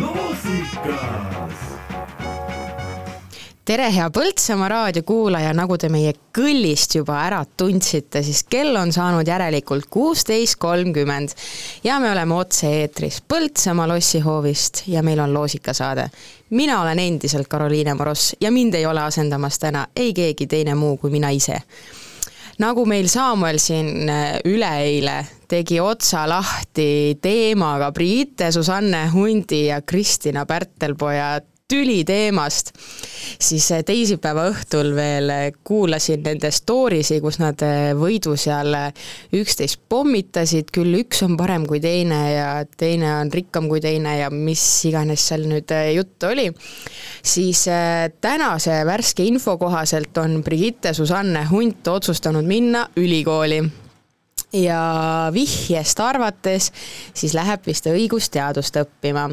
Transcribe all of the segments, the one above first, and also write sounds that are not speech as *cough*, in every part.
Los tere, hea Põltsamaa raadiokuulaja, nagu te meie kõllist juba ära tundsite, siis kell on saanud järelikult kuusteist kolmkümmend ja me oleme otse-eetris Põltsamaa lossihoovist ja meil on loosikasaade. mina olen endiselt Karoliine Moross ja mind ei ole asendamas täna ei keegi teine muu kui mina ise nagu meil Samuel siin äh, üleeile tegi otsa lahti teemaga Brigitte, Susanne Hundi ja Kristina Pärtelpoja tüli teemast, siis eh, teisipäeva õhtul veel eh, kuulasin nende story si, kus nad eh, võidu seal üksteist pommitasid, küll üks on parem kui teine ja teine on rikkam kui teine ja mis iganes seal nüüd juttu oli, siis tänase värske info kohaselt on Brigitte Susanne Hunt otsustanud minna ülikooli. Ja vihjest arvates siis läheb vist õigusteadust õppima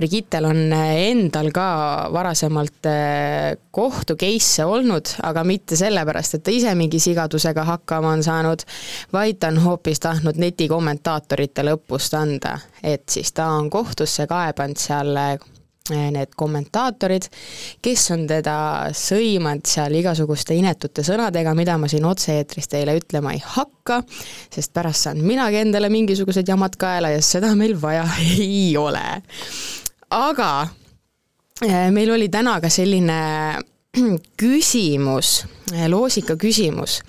Brigittel on äh, endal ka varasemalt äh, kohtu case'e olnud, aga mitte sellepärast, et ta ise mingi sigadusega hakkama on saanud, vaid ta on hoopis tahtnud netikommentaatoritele õppust anda, et siis ta on kohtusse kaebanud seal Eh, need kommentaatorid, kes on teda sõimanud seal igasuguste inetute sõnadega, mida ma siin otse-eetris teile ütlema ei hakka, sest pärast saan minagi endale mingisugused jamad kaela ja seda meil vaja *laughs* ei ole. Aga eh, meil oli täna ka selline *clears throat* küsimus, eh, loosika küsimus.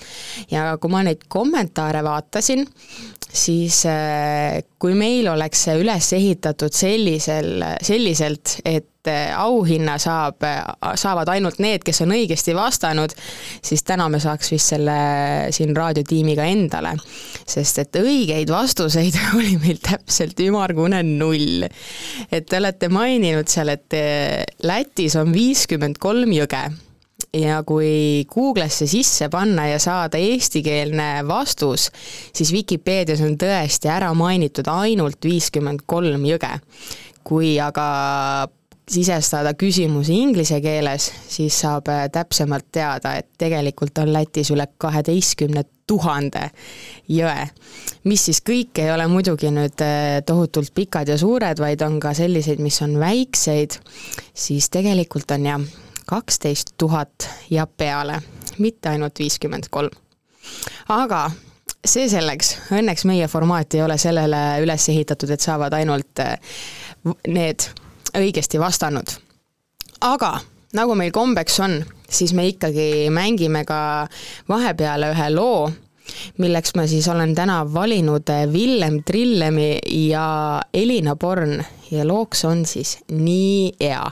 Ja kui ma neid kommentaare vaatasin, siis äh, kui meil oleks see üles ehitatud sellisel, selliselt, et äh, auhinna saab, äh, saavad ainult need, kes on õigesti vastanud, siis täna me saaks vist selle siin raadiotiimiga endale. sest et õigeid vastuseid *laughs* oli meil täpselt ümmargune null. et te olete maininud seal, et Lätis on viiskümmend kolm jõge ja kui Google'isse sisse panna ja saada eestikeelne vastus, siis Vikipeedias on tõesti ära mainitud ainult viiskümmend kolm jõge. kui aga sisestada küsimusi inglise keeles, siis saab äh, täpsemalt teada, et tegelikult on Lätis üle kaheteistkümne tuhande jõe. mis siis kõik ei ole muidugi nüüd äh, tohutult pikad ja suured, vaid on ka selliseid, mis on väikseid, siis tegelikult on jah, kaksteist tuhat ja peale, mitte ainult viiskümmend kolm. aga see selleks, õnneks meie formaat ei ole sellele üles ehitatud, et saavad ainult eh, need õigesti vastanud. aga nagu meil kombeks on, siis me ikkagi mängime ka vahepeale ühe loo, milleks ma siis olen täna valinud Villem Trillemi ja Elina Born ja looks on siis Nii hea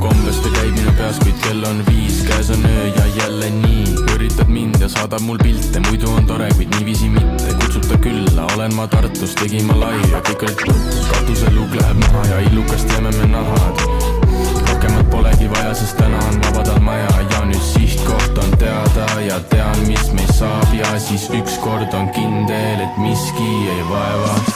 kombes, ta käib minu peas, kuid kell on viis, käes on öö ja jälle nii üritad mind ja saadab mul pilte, muidu on tore, kuid niiviisi mitte. kutsuta külla, olen ma Tartus, tegin ma laiu kõik olid tuttavad. katuseluuk läheb maha ja illukast teeme me nahad. rohkemat polegi vaja, sest täna on vabadal maja ja nüüd sihtkoht on teada ja tean, mis meist saab ja siis ükskord on kindel, et miski ei vaeva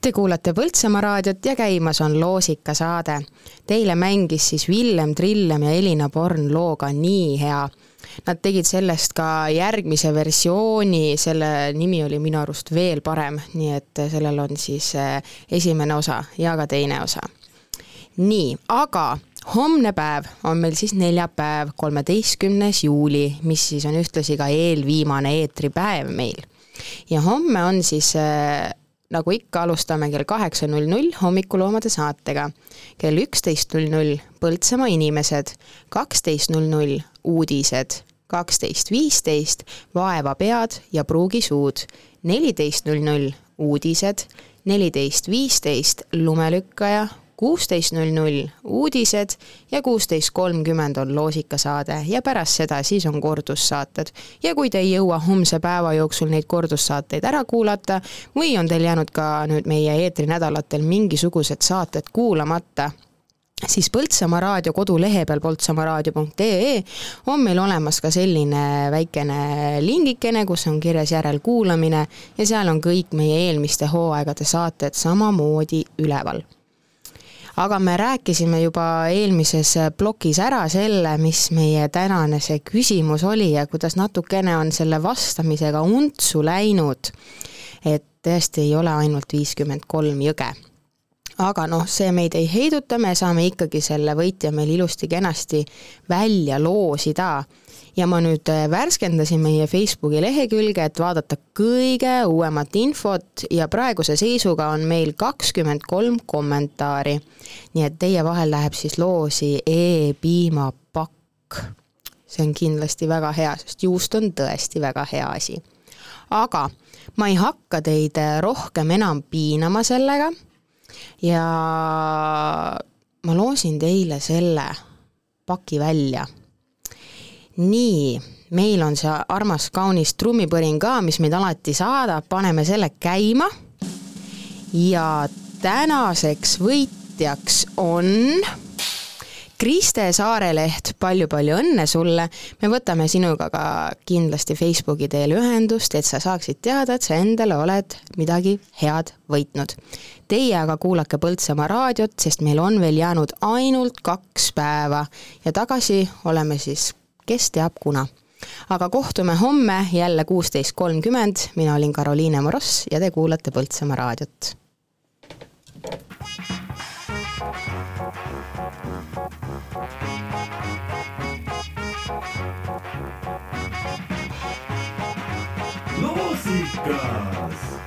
Te kuulate Põltsamaa raadiot ja käimas on Loosika saade. Teile mängis siis Villem Trillem ja Elina Born looga Nii hea. Nad tegid sellest ka järgmise versiooni, selle nimi oli minu arust veel parem, nii et sellel on siis eh, esimene osa ja ka teine osa. nii, aga homne päev on meil siis neljapäev, kolmeteistkümnes juuli, mis siis on ühtlasi ka eelviimane eetripäev meil. Ja homme on siis äh, nagu ikka, alustame kell kaheksa null null hommikuloomade saatega. kell üksteist null null Põltsamaa inimesed, kaksteist null null uudised, kaksteist viisteist Vaeva pead ja pruugi suud, neliteist null null uudised, neliteist viisteist lumelükkaja, kuusteist null null uudised ja kuusteist kolmkümmend on loosikasaade ja pärast seda siis on kordussaated. ja kui te ei jõua homse päeva jooksul neid kordussaateid ära kuulata või on teil jäänud ka nüüd meie eetrinädalatel mingisugused saated kuulamata, siis Põltsamaa raadio kodulehe peal poltsamaaraadio.ee on meil olemas ka selline väikene lingikene, kus on kirjas järelkuulamine ja seal on kõik meie eelmiste hooaegade saated samamoodi üleval aga me rääkisime juba eelmises plokis ära selle, mis meie tänane see küsimus oli ja kuidas natukene on selle vastamisega untsu läinud. et tõesti ei ole ainult viiskümmend kolm jõge aga noh, see meid ei heiduta, me saame ikkagi selle võitja meil ilusti-kenasti välja loosida ja ma nüüd äh, värskendasin meie Facebooki lehekülge, et vaadata kõige uuemat infot ja praeguse seisuga on meil kakskümmend kolm kommentaari. nii et teie vahel läheb siis loosi e-piimapakk. see on kindlasti väga hea, sest juust on tõesti väga hea asi. aga ma ei hakka teid äh, rohkem enam piinama sellega ja ma loosin teile selle paki välja nii, meil on see armas kaunis trummipõrin ka, mis meid alati saadab, paneme selle käima. ja tänaseks võitjaks on Kriste Saareleht palju,, palju-palju õnne sulle. me võtame sinuga ka kindlasti Facebooki teel ühendust, et sa saaksid teada, et sa endale oled midagi head võitnud. Teie aga kuulake Põltsamaa raadiot, sest meil on veel jäänud ainult kaks päeva ja tagasi oleme siis kes teab kuna. aga kohtume homme jälle kuusteist kolmkümmend, mina olin Karoliine Moross ja te kuulate Põltsamaa raadiot. Loosikas